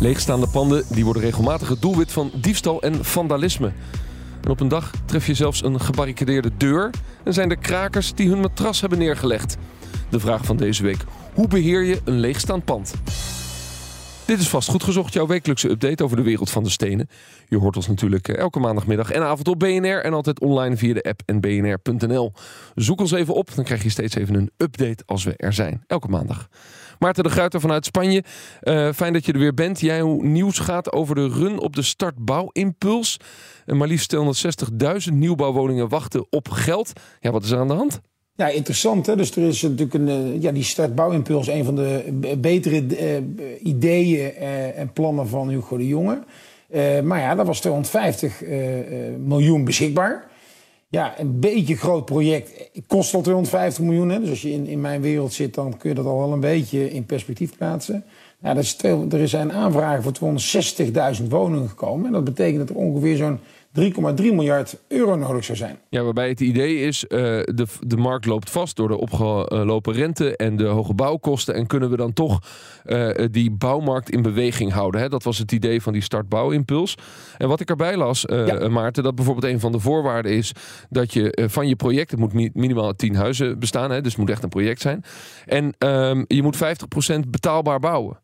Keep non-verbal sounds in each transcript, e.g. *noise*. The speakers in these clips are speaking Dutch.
Leegstaande panden die worden regelmatig het doelwit van diefstal en vandalisme. En op een dag tref je zelfs een gebarricadeerde deur en zijn er krakers die hun matras hebben neergelegd. De vraag van deze week: hoe beheer je een leegstaand pand? Dit is vast goed gezocht, jouw wekelijkse update over de wereld van de stenen. Je hoort ons natuurlijk eh, elke maandagmiddag en avond op BNR en altijd online via de app en bnr.nl. Zoek ons even op, dan krijg je steeds even een update als we er zijn. Elke maandag. Maarten de Gruiter vanuit Spanje, uh, fijn dat je er weer bent. Jij hoe nieuws gaat over de run op de startbouwimpuls. En maar liefst 260.000 nieuwbouwwoningen wachten op geld. Ja, wat is er aan de hand? Ja, interessant. Hè? Dus er is natuurlijk een, uh, ja, die startbouwimpuls, een van de betere uh, ideeën uh, en plannen van Hugo de Jonge. maar ja, dat was 250 miljoen beschikbaar. Ja, een beetje groot project. Kost al 250 miljoen. Hè? Dus als je in, in mijn wereld zit, dan kun je dat al wel een beetje in perspectief plaatsen. Ja, dat is twee, er zijn aanvragen voor 260.000 woningen gekomen. En dat betekent dat er ongeveer zo'n 3,3 miljard euro nodig zou zijn. Ja, waarbij het idee is, uh, de, de markt loopt vast door de opgelopen rente en de hoge bouwkosten. En kunnen we dan toch uh, die bouwmarkt in beweging houden? Hè? Dat was het idee van die startbouwimpuls. En wat ik erbij las, uh, ja. Maarten, dat bijvoorbeeld een van de voorwaarden is dat je van je project, het moet minimaal 10 huizen bestaan, hè? dus het moet echt een project zijn. En um, je moet 50% betaalbaar bouwen.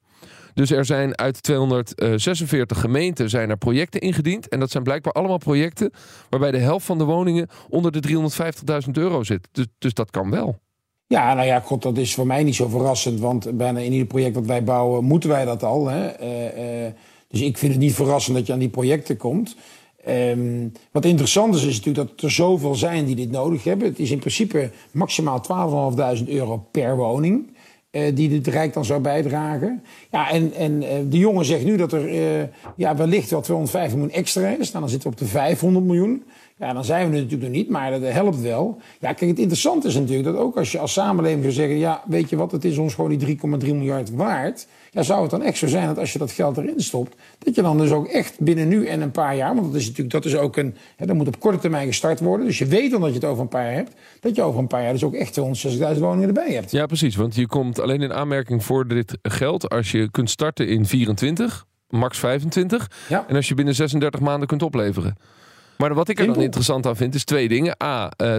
Dus er zijn uit 246 gemeenten zijn er projecten ingediend. En dat zijn blijkbaar allemaal projecten waarbij de helft van de woningen onder de 350.000 euro zit. Dus, dus dat kan wel. Ja, nou ja, god, dat is voor mij niet zo verrassend. Want bijna in ieder project dat wij bouwen, moeten wij dat al. Hè? Uh, uh, dus ik vind het niet verrassend dat je aan die projecten komt. Um, wat interessant is, is natuurlijk dat er zoveel zijn die dit nodig hebben. Het is in principe maximaal 12.500 euro per woning. Uh, die het Rijk dan zou bijdragen. Ja, en, en uh, de jongen zegt nu dat er uh, ja, wellicht wel 250 miljoen extra is. Nou, dan zitten we op de 500 miljoen. Ja, dan zijn we er natuurlijk nog niet, maar dat helpt wel. Ja, kijk, het interessante is natuurlijk dat ook als je als samenleving zou zeggen... ja, weet je wat, het is ons gewoon die 3,3 miljard waard... ja, zou het dan echt zo zijn dat als je dat geld erin stopt... dat je dan dus ook echt binnen nu en een paar jaar... want dat is natuurlijk dat is ook een... Hè, dat moet op korte termijn gestart worden. Dus je weet dan dat je het over een paar jaar hebt... dat je over een paar jaar dus ook echt 260.000 woningen erbij hebt. Ja, precies, want je komt alleen in aanmerking voor dit geld... als je kunt starten in 24, max 25... Ja. en als je binnen 36 maanden kunt opleveren... Maar wat ik er dan interessant aan vind, is twee dingen. A, uh,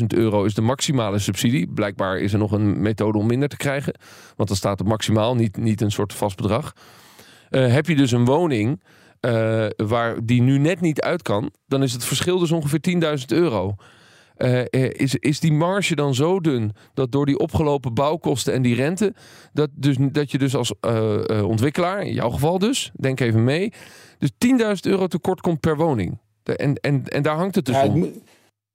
12.500 euro is de maximale subsidie. Blijkbaar is er nog een methode om minder te krijgen. Want dan staat het maximaal, niet, niet een soort vast bedrag. Uh, heb je dus een woning uh, waar die nu net niet uit kan, dan is het verschil dus ongeveer 10.000 euro. Uh, is, is die marge dan zo dun dat door die opgelopen bouwkosten en die rente, dat, dus, dat je dus als uh, uh, ontwikkelaar, in jouw geval dus, denk even mee, dus 10.000 euro tekort komt per woning. En, en, en daar hangt het dus ja, om. Het,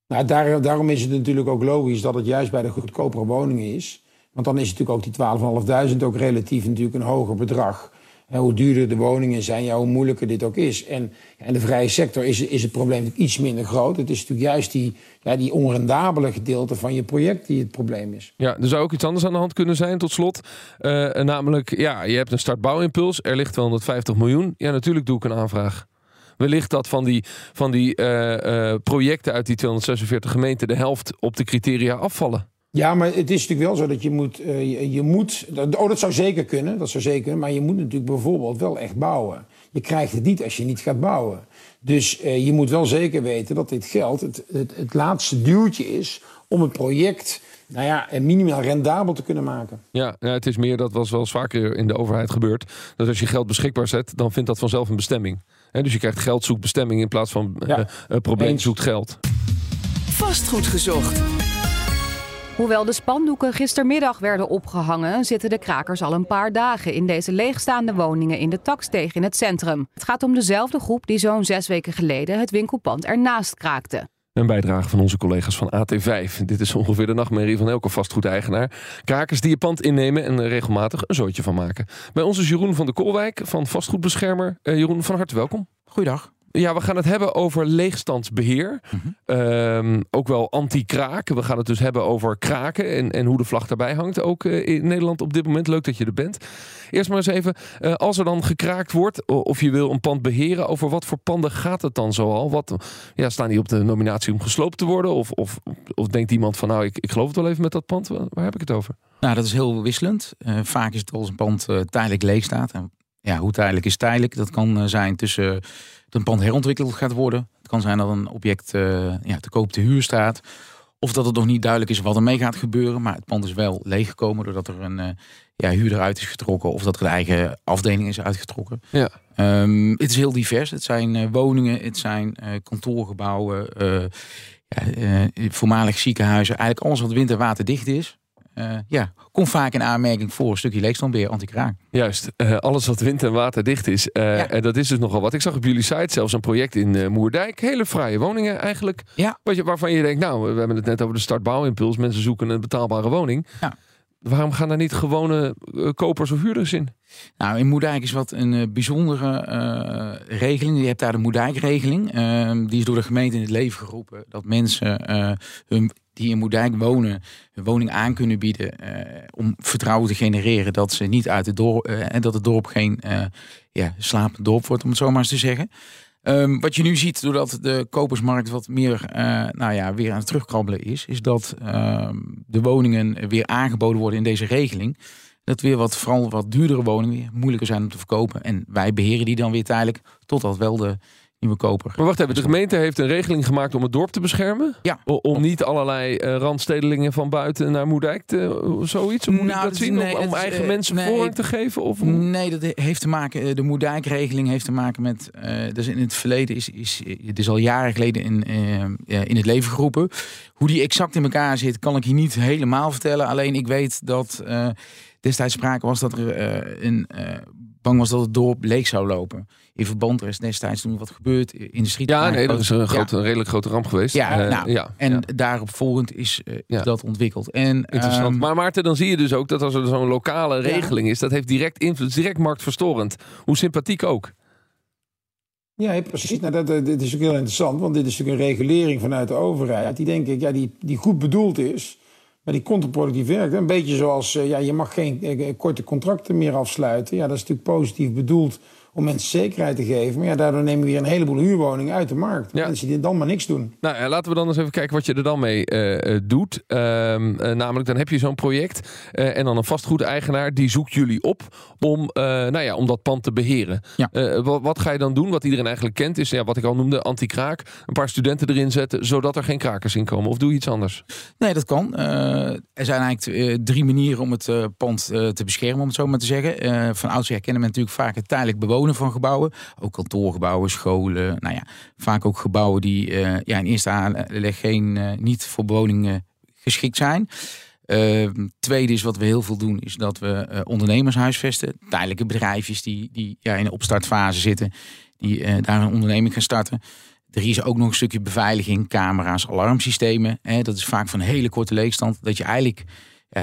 nou, daar, daarom is het natuurlijk ook logisch dat het juist bij de goedkopere woningen is. Want dan is natuurlijk ook die 12.500 ook relatief natuurlijk een hoger bedrag. En hoe duurder de woningen zijn, ja, hoe moeilijker dit ook is. En in de vrije sector is, is het probleem iets minder groot. Het is natuurlijk juist die, ja, die onrendabele gedeelte van je project die het probleem is. Ja, er zou ook iets anders aan de hand kunnen zijn, tot slot. Uh, namelijk, ja, je hebt een startbouwimpuls. Er ligt 250 miljoen. Ja, natuurlijk doe ik een aanvraag. Wellicht dat van die, van die uh, projecten uit die 246 gemeenten de helft op de criteria afvallen. Ja, maar het is natuurlijk wel zo dat je moet, uh, je, je, moet... Oh, dat zou zeker kunnen, dat zou zeker kunnen. Maar je moet natuurlijk bijvoorbeeld wel echt bouwen. Je krijgt het niet als je niet gaat bouwen. Dus uh, je moet wel zeker weten dat dit geld het, het, het laatste duwtje is... om het project nou ja, minimaal rendabel te kunnen maken. Ja, ja, het is meer, dat was wel eens vaker in de overheid gebeurd... dat als je geld beschikbaar zet, dan vindt dat vanzelf een bestemming. He, dus je krijgt geld zoekt bestemming in plaats van ja. uh, uh, probleem Eens. zoekt geld. Vastgoed gezocht. Hoewel de spandoeken gistermiddag werden opgehangen, zitten de krakers al een paar dagen in deze leegstaande woningen in de Taksteeg in het centrum. Het gaat om dezelfde groep die zo'n zes weken geleden het winkelpand ernaast kraakte. Een bijdrage van onze collega's van AT5. Dit is ongeveer de nachtmerrie van elke vastgoedeigenaar. Krakers die je pand innemen en er regelmatig een zootje van maken. Bij ons is Jeroen van de Koolwijk van Vastgoedbeschermer. Uh, Jeroen, van harte welkom. Goeiedag. Ja, we gaan het hebben over leegstandsbeheer. Mm ook wel anti-kraak. We gaan het dus hebben over kraken en, en hoe de vlag daarbij hangt. Ook uh, in Nederland op dit moment. Leuk dat je er bent. Eerst maar eens even, uh, als er dan gekraakt wordt of je wil een pand beheren, over wat voor panden gaat het dan zoal? Wat, ja, staan die op de nominatie om gesloopt te worden? Of, of, of denkt iemand van nou, ik, ik geloof het wel even met dat pand? Waar heb ik het over? Nou, dat is heel wisselend. vaak is het als een pand tijdelijk leeg staat. En ja, hoe tijdelijk is tijdelijk? Dat kan zijn tussen een pand herontwikkeld gaat worden. Het kan zijn dat een object uh, ja, te koop te huur staat. Of dat het nog niet duidelijk is wat er mee gaat gebeuren. Maar het pand is wel leeggekomen doordat er een uh, ja, huurder uit is getrokken. Of dat er een eigen afdeling is uitgetrokken. Ja. Um, het is heel divers. Het zijn uh, woningen, het zijn kantoorgebouwen, ja, voormalig ziekenhuizen. Eigenlijk alles wat wind- en waterdicht is. Uh, ja, komt vaak in aanmerking voor een stukje leegstandbeheer, anti-kraak. Juist, uh, alles wat wind- en waterdicht is. Uh, ja. En dat is dus nogal wat. Ik zag op jullie site zelfs een project in Moerdijk. Hele fraaie woningen eigenlijk. Ja. Wat je, waarvan je denkt, nou, we hebben het net over de startbouwimpuls. Mensen zoeken een betaalbare woning. Ja. Waarom gaan daar niet gewone kopers of huurders in? Nou, in Moerdijk is wat een bijzondere uh, regeling. Je hebt daar de Moerdijk-regeling. Uh, die is door de gemeente in het leven geroepen. Dat mensen uh, hun die in Moerdijk wonen, een woning aan kunnen bieden uh, om vertrouwen te genereren dat ze niet uit het dorp uh, en dat het dorp geen uh, ja, slapend dorp wordt, om het zo maar eens te zeggen. Um, wat je nu ziet, doordat de kopersmarkt wat meer nou ja, weer aan het terugkrabbelen is, is dat ehm, de woningen weer aangeboden worden in deze regeling. Dat weer wat, vooral wat duurdere woningen moeilijker zijn om te verkopen. En wij beheren die dan weer tijdelijk, totdat wel de nieuwe koper. Maar wacht even, de gemeente heeft een regeling gemaakt om het dorp te beschermen? Ja. Om niet allerlei uh, randstedelingen van buiten naar Moerdijk te, zoiets? Moet nou, dat zien? Nee, om, eigen mensen nee, voorrang te geven? Of? Nee, dat heeft te maken, eh, de Moerdijk-regeling heeft te maken met, uh, dus in het verleden is, is, het is al jaren geleden in, uh, in het leven geroepen. Hoe die exact in elkaar zit, kan ik je niet helemaal vertellen. Alleen ik weet dat destijds sprake was dat er een bang was dat het dorp leeg zou lopen. In verband, er is destijds toen wat gebeurd. Industrie. Ja, nee, dat is een, grote, een redelijk grote ramp geweest. Ja, uh, nou, ja en ja. daarop volgend is, uh, is dat ontwikkeld. En, Interessant. Um, maar Maarten, dan zie je dus ook dat als er zo'n lokale regeling is, dat heeft direct invloed, direct marktverstorend. Hoe sympathiek ook. Ja, precies. Nou, dat, dat, dit is ook heel interessant, want dit is natuurlijk een regulering vanuit de overheid. Die denk ik, ja, die, die goed bedoeld is. Maar die contraproductief werkt. Een beetje zoals, ja, je mag geen korte contracten meer afsluiten. Ja, dat is natuurlijk positief bedoeld om mensen zekerheid te geven. Maar ja, daardoor nemen we weer een heleboel huurwoningen uit de markt. Ja. Mensen die dan maar niks doen. Nou, ja, laten we dan eens even kijken wat je er dan mee uh, doet. Uh, namelijk, dan heb je zo'n project en dan een vastgoedeigenaar die zoekt jullie op om, nou ja, om dat pand te beheren. Ja. Wat, wat, ga je dan doen? Wat iedereen eigenlijk kent is, ja, wat ik al noemde, anti-kraak. Een paar studenten erin zetten, zodat er geen krakers in komen. Of doe je iets anders? Nee, dat kan. er zijn eigenlijk drie manieren om het pand te beschermen, om het zo maar te zeggen. van oudsher kennen men natuurlijk vaak het tijdelijk bewonen van gebouwen. Ook kantoorgebouwen, scholen. Nou ja, vaak ook gebouwen die uh, ja, in eerste aanleg geen, uh, niet voor bewoning geschikt zijn. Uh, tweede is wat we heel veel doen, is dat we uh, ondernemers huisvesten. Tijdelijke bedrijfjes die, die ja, in de opstartfase zitten, die daar een onderneming gaan starten. Er is ook nog een stukje beveiliging, camera's, alarmsystemen. Hè, dat is vaak van hele korte leegstand. Dat je eigenlijk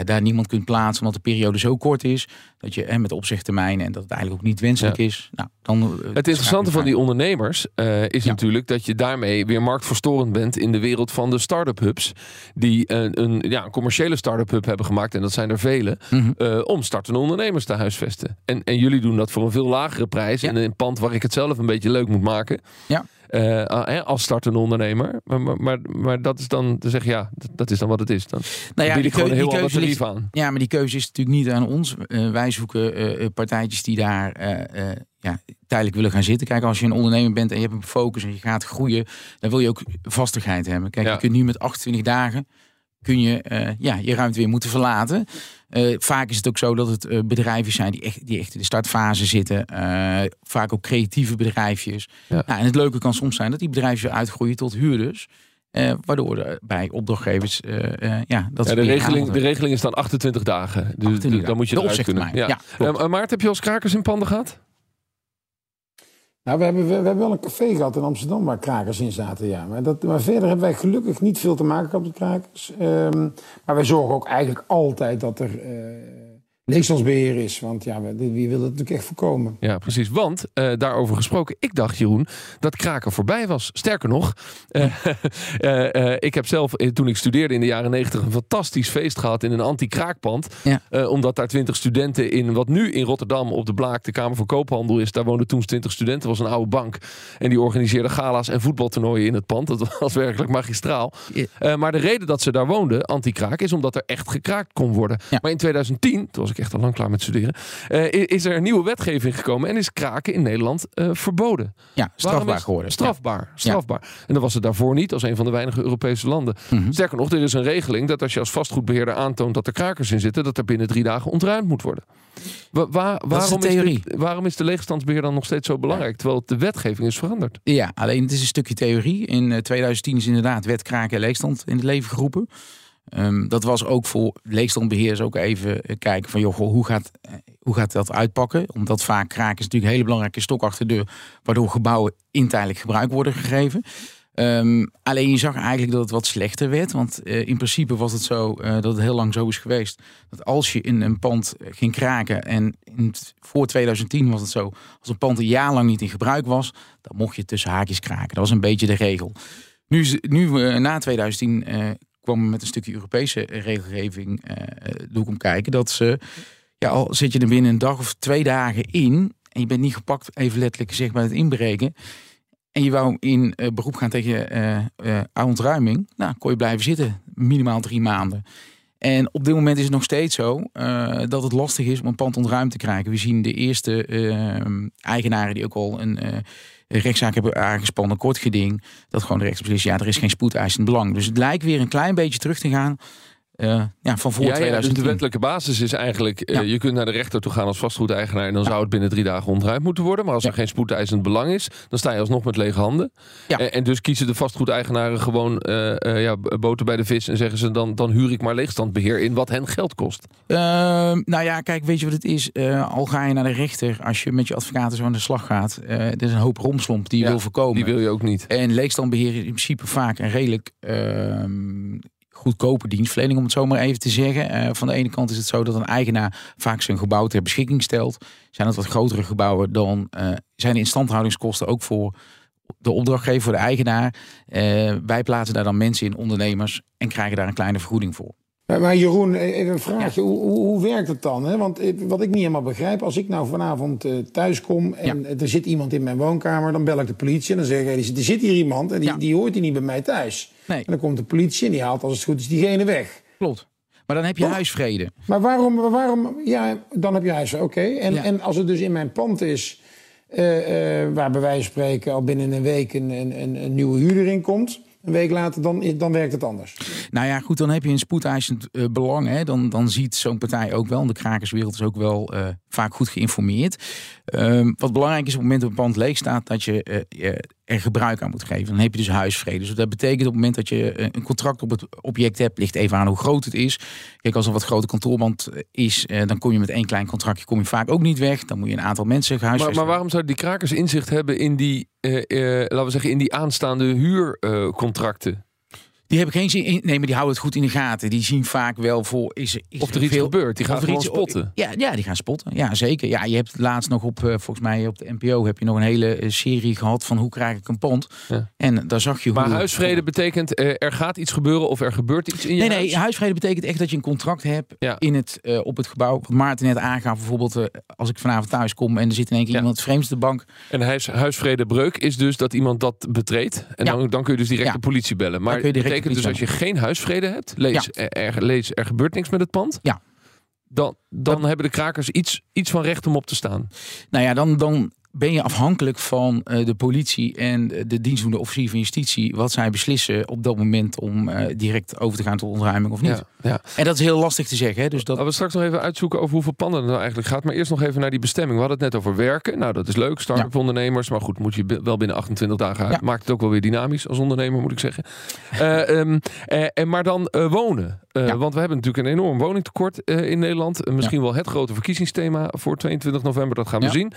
daar niemand kunt plaatsen omdat de periode zo kort is. Dat je met opzichttermijnen en dat het eigenlijk ook niet wenselijk is. Nou, dan, eh, het interessante van die ondernemers uh, is natuurlijk dat je daarmee weer marktverstorend bent in de wereld van de start-up hubs. Die een, een, ja, een commerciële start-up hub hebben gemaakt, en dat zijn er vele, mm -hmm. uh, om startende ondernemers te huisvesten. En, en jullie doen dat voor een veel lagere prijs. Ja. In een pand waar ik het zelf een beetje leuk moet maken. Ja. Uh, als startende ondernemer. Maar, maar, maar, maar, dat is dan, te zeggen, ja, dat is dan wat het is. Dan, nou ja, bied ik gewoon heel ander tarief aan. Ja, maar die keuze is natuurlijk niet aan ons. Uh, wij zoeken uh, partijtjes die daar ja, tijdelijk willen gaan zitten. Kijk, als je een ondernemer bent en je hebt een focus en je gaat groeien, dan wil je ook vastigheid hebben. Kijk, ja. je kunt nu met 28 dagen kun je uh, ja, je ruimte weer moeten verlaten. Uh, vaak is het ook zo dat het uh, bedrijven zijn die echt, die echt in de startfase zitten. vaak ook creatieve bedrijfjes. Ja. Nou, en het leuke kan soms zijn dat die bedrijven uitgroeien tot huurders. waardoor er bij opdrachtgevers ja, dat ja, de, regeling, de regeling is dan 28 dagen. Dus 28 dan moet je de eruit kunnen. Ja. ja Maart, heb je als krakers in panden gehad? Nou, we hebben, we, hebben wel een café gehad in Amsterdam waar krakers in zaten, ja. Maar, dat, maar verder hebben wij gelukkig niet veel te maken met krakers. Ehm, maar wij zorgen ook eigenlijk altijd dat er... Uh, leegstandsbeheer is. Want ja, wie wil dat natuurlijk echt voorkomen? Ja, precies. Want uh, daarover gesproken, ik dacht, Jeroen, dat kraken voorbij was. Sterker nog, uh, uh, *laughs* ik heb zelf toen ik studeerde in de jaren negentig een fantastisch feest gehad in een anti-kraakpand. Ja. omdat daar twintig studenten in wat nu in Rotterdam op de Blaak de Kamer van Koophandel is. Daar woonden toen twintig studenten, was een oude bank. En die organiseerden gala's en voetbaltoernooien in het pand. Dat *laughs* was werkelijk magistraal. Maar de reden dat ze daar woonden, anti-kraak, is omdat er echt gekraakt kon worden. Ja. Maar in 2010, toen was ik echt al lang klaar met studeren, uh, is er een nieuwe wetgeving gekomen en is kraken in Nederland uh, verboden. Ja, strafbaar geworden. Strafbaar, ja. strafbaar. En dat was het daarvoor niet als een van de weinige Europese landen. Mm -hmm. Sterker nog, er is een regeling dat als je als vastgoedbeheerder aantoont dat er krakers in zitten, dat er binnen drie dagen ontruimd moet worden. Wa waar, waarom, is de, waarom is de leegstandsbeheer dan nog steeds zo belangrijk, terwijl de wetgeving is veranderd? Ja, alleen het is een stukje theorie. In 2010 is inderdaad wet kraken en leegstand in het leven geroepen. Um, dat was ook voor leegstandbeheers ook even kijken van joh, hoe gaat, hoe gaat dat uitpakken? Omdat vaak kraken is natuurlijk een hele belangrijke stok achter de deur, waardoor gebouwen in tijdelijk gebruik worden gegeven. Um, alleen je zag eigenlijk dat het wat slechter werd. Want uh, in principe was het zo dat het heel lang zo is geweest. Dat als je in een pand ging kraken. En in voor 2010 was het zo. Als een pand een jaar lang niet in gebruik was. Dan mocht je tussen haakjes kraken. Dat was een beetje de regel. Nu, nu na 2010 kwam met een stukje Europese regelgeving uh, doe ik om kijken. Dat ze, ja, al zit je er binnen een dag of twee dagen in. En je bent niet gepakt, even letterlijk gezegd, bij het inbreken. En je wou in uh, beroep gaan tegen uh, ontruiming. Nou, kon je blijven zitten. Minimaal drie maanden. En op dit moment is het nog steeds zo dat het lastig is om een pand ontruimd te krijgen. We zien de eerste eigenaren die ook al een rechtszaak hebben aangespannen, kort geding. Dat gewoon de rechter beslist, ja, er is geen spoedeisend belang. Dus het lijkt weer een klein beetje terug te gaan uh, ja, van voor ja, 2010. Ja, dus de wettelijke basis is eigenlijk, uh, je kunt naar de rechter toe gaan als vastgoedeigenaar en dan zou het binnen drie dagen ontruimd moeten worden. Maar als er geen spoedeisend belang is, dan sta je alsnog met lege handen. En, en, dus kiezen de vastgoedeigenaren gewoon uh, ja, boter bij de vis en zeggen ze dan, dan huur ik maar leegstandbeheer in wat hen geld kost. Ehm, nou ja, kijk, weet je wat het is? al ga je naar de rechter, als je met je advocaten zo aan de slag gaat, er is een hoop romslomp die je wil voorkomen. Die wil je ook niet. En leegstandbeheer is in principe vaak een redelijk ehm, goedkope dienstverlening, om het zo maar even te zeggen. Uh, van de ene kant is het zo dat een eigenaar vaak zijn gebouw ter beschikking stelt. Zijn het wat grotere gebouwen, dan uh, zijn de instandhoudingskosten ook voor de opdrachtgever, voor de eigenaar. Uh, wij plaatsen daar dan mensen in, ondernemers, en krijgen daar een kleine vergoeding voor. Maar Jeroen, even een vraagje. Hoe, hoe, hoe, werkt het dan? Hè? Want wat ik niet helemaal begrijp, als ik nou vanavond uh, thuis kom en er zit iemand in mijn woonkamer, dan bel ik de politie en dan zeg ik, er zit hier iemand en die, die hoort hier niet bij mij thuis. Nee. En dan komt de politie en die haalt als het goed is diegene weg. Klopt. Maar dan heb je huisvrede. Maar waarom, waarom, ja, dan heb je huisvrede, oké. En, en als het dus in mijn pand is, uh, uh, waar bij wijze van spreken al binnen een week een, een, een nieuwe huurder in komt een week later, dan, dan werkt het anders. Nou ja, goed, dan heb je een spoedeisend uh, belang. Hè. Dan, dan ziet zo'n partij ook wel, de krakerswereld is ook wel uh, vaak goed geïnformeerd. Uh, wat belangrijk is op het moment dat een pand leeg staat, dat je uh, er gebruik aan moet geven. Dan heb je dus huisvrede. Dus dat betekent op het moment dat je eh, een contract op het object hebt, ligt even aan hoe groot het is. Kijk, als er wat grote kantoormand eh, is, eh, dan kom je met één klein contractje kom je vaak ook niet weg. Dan moet je een aantal mensen huisvesten. Maar, maar waarom zouden die krakers inzicht hebben in die, laten we zeggen, in die aanstaande huurcontracten? Die hebben geen zin in. Nee, maar die houden het goed in de gaten. Die zien vaak wel voor. Is, is of er iets veel, gebeurt. Die gaan gewoon spotten. Ja, ja, die gaan spotten. Ja, zeker. Ja, je hebt laatst nog op, uh, volgens mij op de NPO heb je nog een hele uh, serie gehad van hoe krijg ik een pand. Ja. En daar zag je. Maar hoe, huisvrede betekent uh, er gaat iets gebeuren of er gebeurt iets in je Nee, huis? nee. Huisvrede betekent echt dat je een contract hebt ja. in het, op het gebouw. Wat Maarten net aangaf, bijvoorbeeld als ik vanavond thuis kom en er zit in één keer ja. iemand vreemds de bank. En huis, huisvredebreuk is dus dat iemand dat betreedt. En dan, dan kun je dus direct de politie bellen. Maar dat betekent dus als je geen huisvrede hebt, lees, ja. er, lees er gebeurt niks met het pand. Ja. Dan, dan hebben de krakers iets, iets van recht om op te staan. Nou ja, dan, dan ben je afhankelijk van uh, de politie en de dienstdoende officier van justitie wat zij beslissen op dat moment om uh, direct over te gaan tot ontruiming of niet. Ja, ja. En dat is heel lastig te zeggen. Hè? Dus dat... Laten we straks nog even uitzoeken over hoeveel panden het nou eigenlijk gaat. Maar eerst nog even naar die bestemming. We hadden het net over werken. Nou, dat is leuk. Start-up ondernemers. Maar goed, moet je wel binnen 28 dagen uit. Maakt het ook wel weer dynamisch als ondernemer, moet ik zeggen. uh, um, en maar dan wonen. Want we hebben natuurlijk een enorm woningtekort in Nederland. misschien wel het grote verkiezingsthema voor 22 november. Dat gaan we zien.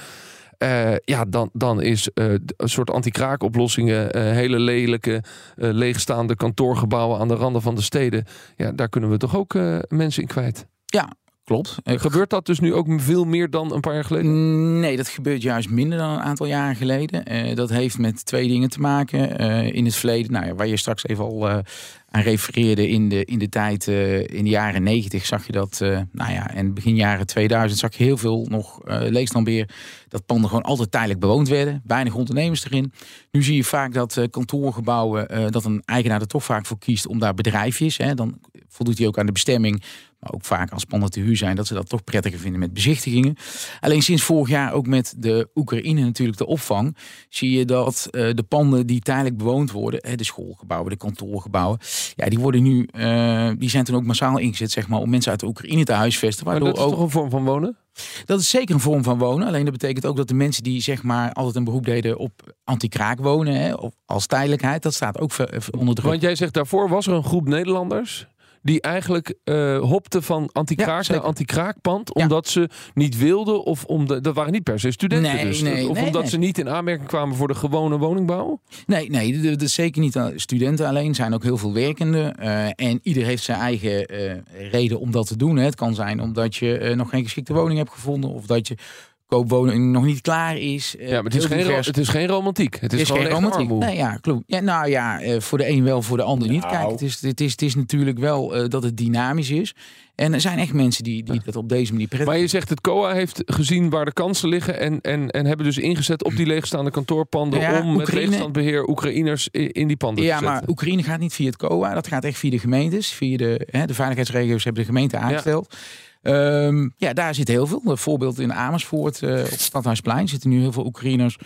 Eh, ja, dan, dan is uh, een soort anti-kraakoplossingen, uh, hele lelijke, leegstaande kantoorgebouwen aan de randen van de steden. Ja, daar kunnen we toch ook mensen in kwijt. Ja, Klopt. Gebeurt dat dus nu ook veel meer dan een paar jaar geleden? Mm, nee, dat gebeurt juist minder dan een aantal jaren geleden. dat heeft met twee dingen te maken. in het verleden, nou ja, waar je straks even al aan refereerde in de, in de tijd, in de jaren 90 zag je dat, nou ja, en begin jaren 2000 zag je heel veel nog leegstandbeheer, dat panden gewoon altijd tijdelijk bewoond werden, weinig ondernemers erin. Nu zie je vaak dat kantoorgebouwen, dat een eigenaar er toch vaak voor kiest om daar bedrijfjes, hè, dan voldoet hij ook aan de bestemming, maar ook vaak als panden te huur zijn, dat ze dat toch prettiger vinden met bezichtigingen. Alleen sinds vorig jaar ook met de Oekraïne natuurlijk de opvang, zie je dat de panden die tijdelijk bewoond worden, de schoolgebouwen, de kantoorgebouwen, ja, die worden nu, uh, die zijn toen ook massaal ingezet, zeg maar, om mensen uit de Oekraïne te huisvesten. Waardoor maar dat is ook... toch een vorm van wonen? Dat is zeker een vorm van wonen. Alleen dat betekent ook dat de mensen die zeg maar altijd een beroep deden op anti-kraak wonen, hè, of als tijdelijkheid, dat staat ook onder druk. Want jij zegt daarvoor was er een groep Nederlanders die eigenlijk uh, hopte van anti-kraak naar anti-kraakpand. Omdat ze niet wilden of omdat dat waren niet per se studenten. Nee, dus, nee, of omdat ze niet in aanmerking kwamen voor de gewone woningbouw? Nee, nee, dat is zeker niet studenten alleen. zijn ook heel veel werkenden. Uh, en ieder heeft zijn eigen uh, reden om dat te doen. Hè. Het kan zijn omdat je nog geen geschikte woning hebt gevonden. Of dat je koopwoning nog niet klaar is. Ja, maar het is, geen, het is geen romantiek. Het is, is geen romantiek. Nee, ja, klopt. Ja, nou ja, voor de een wel, voor de ander niet. Kijk, nou. het is, het is, het is natuurlijk wel dat het dynamisch is. En er zijn echt mensen die, die dat op deze manier prettig Maar je zegt het COA heeft gezien waar de kansen liggen en, en, en hebben dus ingezet op die leegstaande kantoorpanden om Oekraïne, met leegstandbeheer Oekraïners in die panden ja, te zetten. Ja, maar Oekraïne gaat niet via het COA, dat gaat echt via de gemeentes. Via de, hè, de veiligheidsregio's hebben de gemeente aangesteld. Ja. Um, ja, daar zit heel veel. Bijvoorbeeld in Amersfoort, uh, op het Stadhuisplein, zitten nu heel veel Oekraïners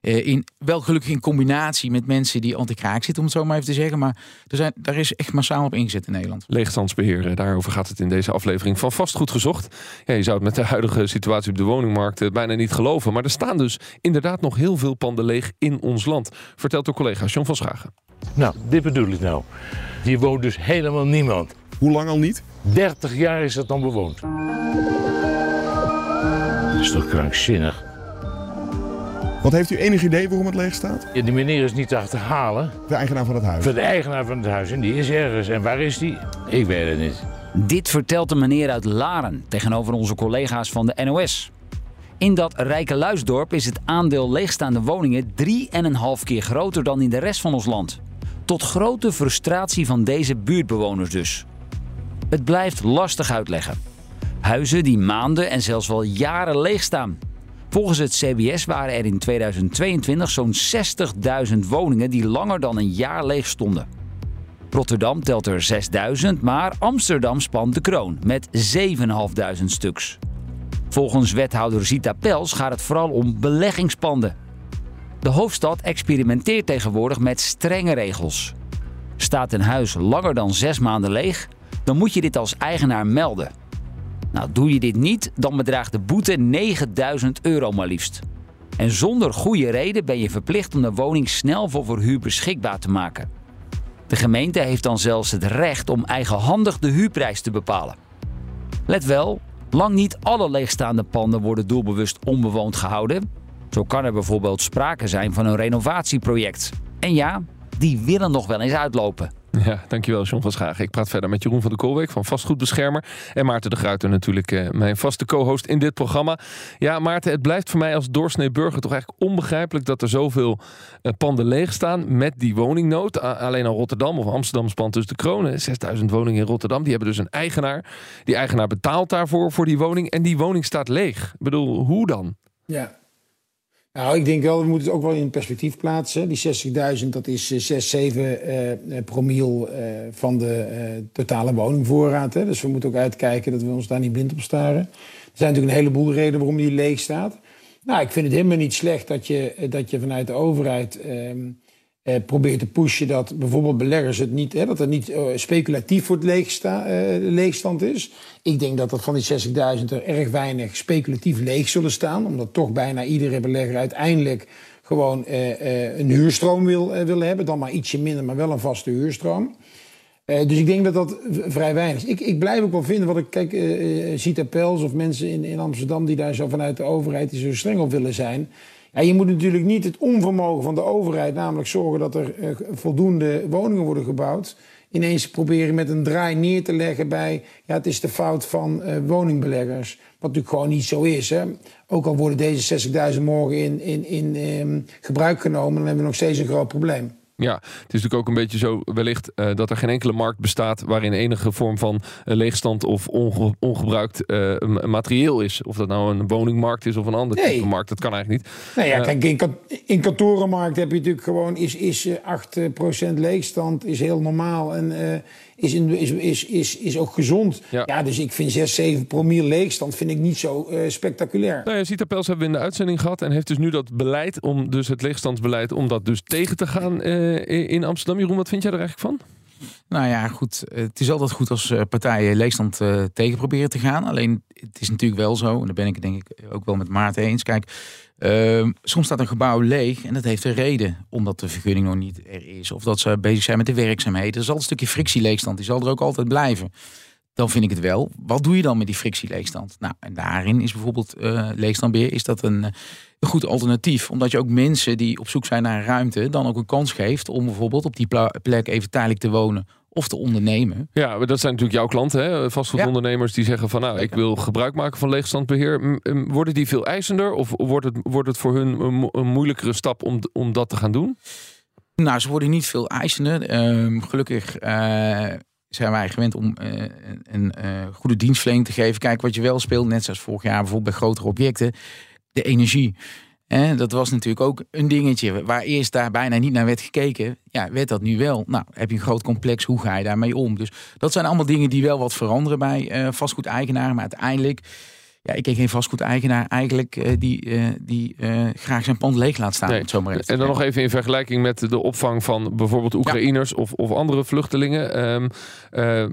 uh, in, wel gelukkig in combinatie met mensen die anti-kraak zitten, om het zo maar even te zeggen. Maar er zijn, daar is echt massaal op ingezet in Nederland. Leegstandsbeheer, daarover gaat het in deze aflevering van Vastgoed Gezocht. Ja, je zou het met de huidige situatie op de woningmarkt uh, bijna niet geloven. Maar er staan dus inderdaad nog heel veel panden leeg in ons land. Vertelt door collega John van Schagen. Nou, dit bedoel ik nou. Hier woont dus helemaal niemand. Hoe lang al niet? 30 jaar is dat dan bewoond. Dat is toch krankzinnig? Wat heeft u enig idee waarom het leeg staat? Ja, die meneer is niet te achterhalen. De eigenaar van het huis? De eigenaar van het huis. En die is ergens. En waar is die? Ik weet het niet. Dit vertelt de meneer uit Laren tegenover onze collega's van de NOS. In dat rijke luisdorp is het aandeel leegstaande woningen 3,5 keer groter dan in de rest van ons land. Tot grote frustratie van deze buurtbewoners dus. Het blijft lastig uitleggen. Huizen die maanden en zelfs wel jaren leeg staan. Volgens het CBS waren er in 2022 zo'n 60.000 woningen die langer dan een jaar leeg stonden. Rotterdam telt er 6.000, maar Amsterdam spant de kroon met 7.500 stuks. Volgens wethouder Zita Pels gaat het vooral om beleggingspanden. De hoofdstad experimenteert tegenwoordig met strenge regels. Staat een huis langer dan zes maanden leeg, dan moet je dit als eigenaar melden. Nou, doe je dit niet, dan bedraagt de boete 9000 euro maar liefst. En zonder goede reden ben je verplicht om de woning snel voor verhuur beschikbaar te maken. De gemeente heeft dan zelfs het recht om eigenhandig de huurprijs te bepalen. Let wel, lang niet alle leegstaande panden worden doelbewust onbewoond gehouden. Zo kan er bijvoorbeeld sprake zijn van een renovatieproject. En ja, die willen nog wel eens uitlopen. Ja, dankjewel John van Schagen. Ik praat verder met Jeroen van de Koolweek van Vastgoedbeschermer. En Maarten de Gruiter natuurlijk, eh, mijn vaste co-host in dit programma. Ja, Maarten, het blijft voor mij als doorsnee burger toch eigenlijk onbegrijpelijk dat er zoveel eh, panden leeg staan met die woningnood. alleen al Rotterdam of Amsterdam spant dus de kronen. 6000 woningen in Rotterdam, die hebben dus een eigenaar. Die eigenaar betaalt daarvoor voor die woning en die woning staat leeg. Ik bedoel, hoe dan? Ja, nou, ik denk wel, we moeten het ook wel in perspectief plaatsen. Die 60.000, dat is 6, 7 uh, promiel uh, van de uh, totale woningvoorraad. Hè. Dus we moeten ook uitkijken dat we ons daar niet blind op staren. Er zijn natuurlijk een heleboel redenen waarom die leeg staat. Nou, ik vind het helemaal niet slecht dat je, dat je vanuit de overheid... Ehm, eh, probeert te pushen dat bijvoorbeeld beleggers het niet, hè, dat het niet uh, speculatief voor het leegsta, uh, leegstand is. Ik denk dat dat van die 60.000 er erg weinig speculatief leeg zullen staan, omdat toch bijna iedere belegger uiteindelijk gewoon uh, een huurstroom wil, wil hebben. Dan maar ietsje minder, maar wel een vaste huurstroom. Dus ik denk dat dat vrij weinig is. Ik, ik blijf ook wel vinden wat ik kijk, uh, of mensen in, in Amsterdam die daar zo vanuit de overheid die zo streng op willen zijn. Je moet natuurlijk niet het onvermogen van de overheid, namelijk zorgen dat er voldoende woningen worden gebouwd, ineens proberen met een draai neer te leggen bij, ja, het is de fout van woningbeleggers. Wat natuurlijk gewoon niet zo is. Hè. Ook al worden deze 60.000 morgen in, in, in um, gebruik genomen, dan hebben we nog steeds een groot probleem. Ja, het is natuurlijk ook een beetje zo wellicht uh, dat er geen enkele markt bestaat waarin enige vorm van uh, leegstand of onge ongebruikt uh, materieel is. Of dat nou een woningmarkt is of een andere nee. type markt, dat kan eigenlijk niet. Nee, ja, kijk, in, in kantorenmarkt heb je natuurlijk gewoon is, is 8% leegstand, is heel normaal. En is, is, is, is, is ook gezond. Ja. ja. dus ik vind 6, 7 promiel leegstand vind ik niet zo uh, spectaculair. Nou ja, Zita Pels hebben we in de uitzending gehad en heeft dus nu dat beleid om dus het leegstandsbeleid om dat dus tegen te gaan uh, in Amsterdam. Jeroen, wat vind jij er eigenlijk van? Nou ja, goed. Het is altijd goed als partijen leegstand uh, tegen proberen te gaan. Alleen het is natuurlijk wel zo, en daar ben ik denk ik ook wel met Maarten eens. Kijk, uh, soms staat een gebouw leeg en dat heeft een reden. Omdat de vergunning nog niet er is. Of dat ze bezig zijn met de werkzaamheden. Er altijd een stukje frictieleegstand. Die zal er ook altijd blijven. Dan vind ik het wel. Wat doe je dan met die frictieleegstand? Nou, en daarin is bijvoorbeeld uh, leegstandbeheer is dat een, een, goed alternatief. Omdat je ook mensen die op zoek zijn naar een ruimte... dan ook een kans geeft om bijvoorbeeld op die plek even tijdelijk te wonen of te ondernemen. Ja, dat zijn natuurlijk jouw klanten, hè? vastgoedondernemers die zeggen van nou, ik wil gebruik maken van leegstandbeheer. Worden die veel eisender of wordt het, wordt het voor hun een, een moeilijkere stap om, om dat te gaan doen? Nou, ze worden niet veel eisender. Uh, gelukkig uh, zijn wij gewend om uh, een uh, goede dienstverlening te geven. Kijk, wat je wel speelt, net zoals vorig jaar bijvoorbeeld bij grotere objecten, de energie. En dat was natuurlijk ook een dingetje waar eerst daar bijna niet naar werd gekeken. Ja, werd dat nu wel? Nou, heb je een groot complex, hoe ga je daarmee om? Dus dat zijn allemaal dingen die wel wat veranderen bij uh, vastgoedeigenaren. Maar uiteindelijk ja, ik ken geen vastgoedeigenaar eigenlijk uh, die, uh, die uh, graag zijn pand leeg laat staan. Nee. Zomaar en dan nog even in vergelijking met de opvang van bijvoorbeeld Oekraïners ja. of, of andere vluchtelingen. Um,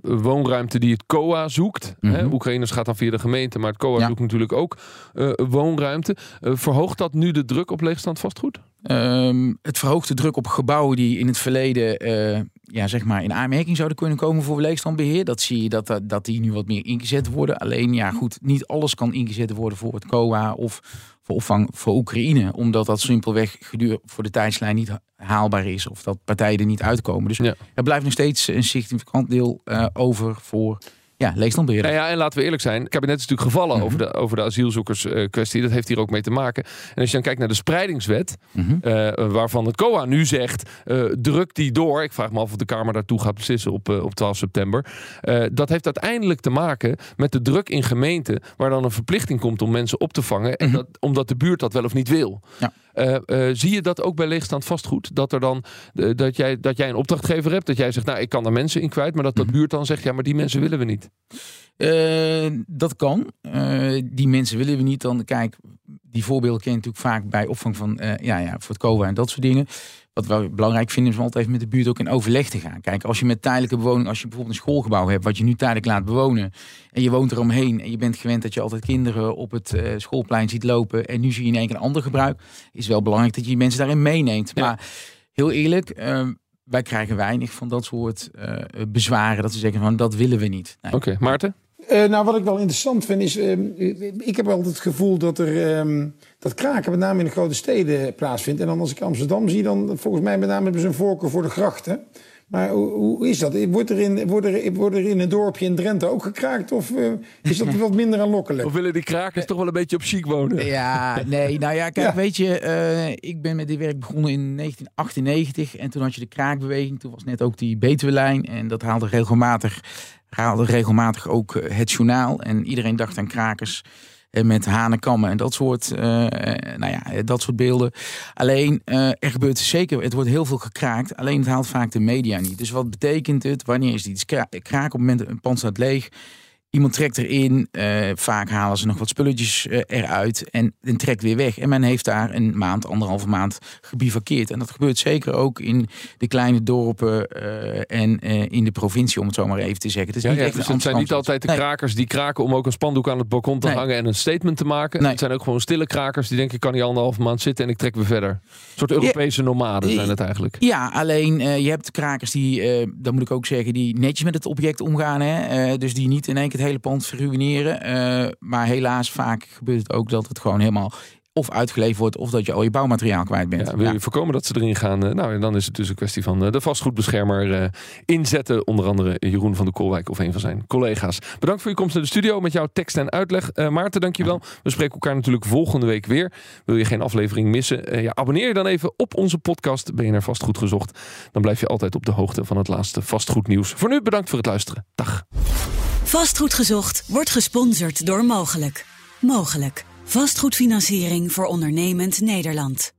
woonruimte die het COA zoekt. Mm -hmm. Oekraïners gaat dan via de gemeente, maar het COA ja. zoekt natuurlijk ook woonruimte. verhoogt dat nu de druk op leegstand vastgoed? Um, het verhoogt de druk op gebouwen die in het verleden ja, zeg maar in aanmerking zouden kunnen komen voor leegstandbeheer. Dat zie je dat, dat die nu wat meer ingezet worden. Alleen ja, goed, niet alles kan ingezet worden voor het COA of voor opvang voor Oekraïne. Omdat dat simpelweg voor de tijdslijn niet haalbaar is. Of dat partijen er niet uitkomen. Dus ja. er blijft nog steeds een significant deel uh, over voor ja, leegstandbeheerder. Nou ja, en laten we eerlijk zijn. Het kabinet is natuurlijk gevallen mm -hmm. over, de, over de asielzoekerskwestie. dat heeft hier ook mee te maken. En als je dan kijkt naar de spreidingswet, mm -hmm. uh, waarvan het COA nu zegt, uh, druk die door. Ik vraag me af of de Kamer daartoe gaat beslissen op, uh, op 12 september. dat heeft uiteindelijk te maken met de druk in gemeenten, waar dan een verplichting komt om mensen op te vangen. Mm -hmm. en mhm. dat, omdat de buurt dat wel of niet wil. Ja. Uh, uh, zie je dat ook bij leegstand vastgoed? Dat, er dan, uh, dat, jij, dat jij een opdrachtgever hebt, dat jij zegt, nou ik kan daar mensen in kwijt, maar dat dat buurt dan zegt, ja maar die mensen willen we niet. dat kan. die mensen willen we niet. Dan kijk, die voorbeelden ken je natuurlijk vaak bij opvang van, ja, ja, voor het COA en dat soort dingen. Wat we belangrijk vinden is om altijd met de buurt ook in overleg te gaan. Kijk, als je met tijdelijke bewoning, als je bijvoorbeeld een schoolgebouw hebt, wat je nu tijdelijk laat bewonen, en je woont eromheen en je bent gewend dat je altijd kinderen op het uh, schoolplein ziet lopen, en nu zie je in één keer een ander gebruik, is wel belangrijk dat je die mensen daarin meeneemt. Ja. Maar heel eerlijk, uh, wij krijgen weinig van dat soort uh, bezwaren, dat ze zeggen van dat willen we niet. Nee. Oké, okay. Maarten? Uh, nou, wat ik wel interessant vind is, uh, ik heb altijd het gevoel dat er um, dat kraken met name in de grote steden plaatsvindt. En dan als ik Amsterdam zie, dan volgens mij met name hebben ze een voorkeur voor de grachten. Maar hoe, hoe is dat? Wordt er, in, wordt, er, wordt er in een dorpje in Drenthe ook gekraakt? Of uh, is dat *laughs* wat minder aanlokkelijk? Of willen die krakers toch wel een beetje op chic wonen? Ja, nee. Nou ja, kijk, ja. weet je, uh, ik ben met dit werk begonnen in 1998. En toen had je de kraakbeweging. Toen was net ook die Betuwelijn. En dat haalde regelmatig haalde regelmatig ook eh, het journaal. En iedereen dacht aan krakers eh, met hanenkammen en dat soort, uh, nou ja, dat soort beelden. Alleen, er gebeurt zeker, het wordt heel veel gekraakt. Alleen het haalt vaak de media niet. Dus wat betekent het? Wanneer is die kraak op het moment een pand staat leeg? Iemand trekt erin, uh, vaak halen ze nog wat spulletjes uh, eruit en, en trekt weer weg. En men heeft daar een maand, anderhalve maand gebivakkeerd. En dat gebeurt zeker ook in de kleine dorpen uh, en in de provincie, om het zo maar even te zeggen. Het, is ja, niet ja, dus het zijn niet altijd de nee. krakers die kraken om ook een spandoek aan het balkon te nee. hangen en een statement te maken. Nee. Het zijn ook gewoon stille krakers die denken, ik kan niet anderhalve maand zitten en ik trek weer verder. Een soort Europese nomaden zijn het eigenlijk. Ja, alleen je hebt krakers die, dat moet ik ook zeggen, die netjes met het object omgaan. Hè? dus die niet in één keer hele pand verruineren. Uh, maar helaas vaak gebeurt het ook dat het gewoon helemaal of uitgeleverd wordt of dat je al je bouwmateriaal kwijt bent. Ja, wil je voorkomen dat ze erin gaan? Uh, nou, en dan is het dus een kwestie van uh, de vastgoedbeschermer uh, inzetten. Onder andere Jeroen van de Kolwijk of een van zijn collega's. Bedankt voor je komst naar de studio met jouw tekst en uitleg. Maarten, dankjewel. We spreken elkaar natuurlijk volgende week weer. Wil je geen aflevering missen? ja, abonneer je dan even op onze podcast. Ben je naar Vastgoed gezocht? Dan blijf je altijd op de hoogte van het laatste vastgoednieuws. Voor nu bedankt voor het luisteren. Dag. Vastgoed gezocht wordt gesponsord door Mogelijk. Mogelijk. Vastgoedfinanciering voor ondernemend Nederland.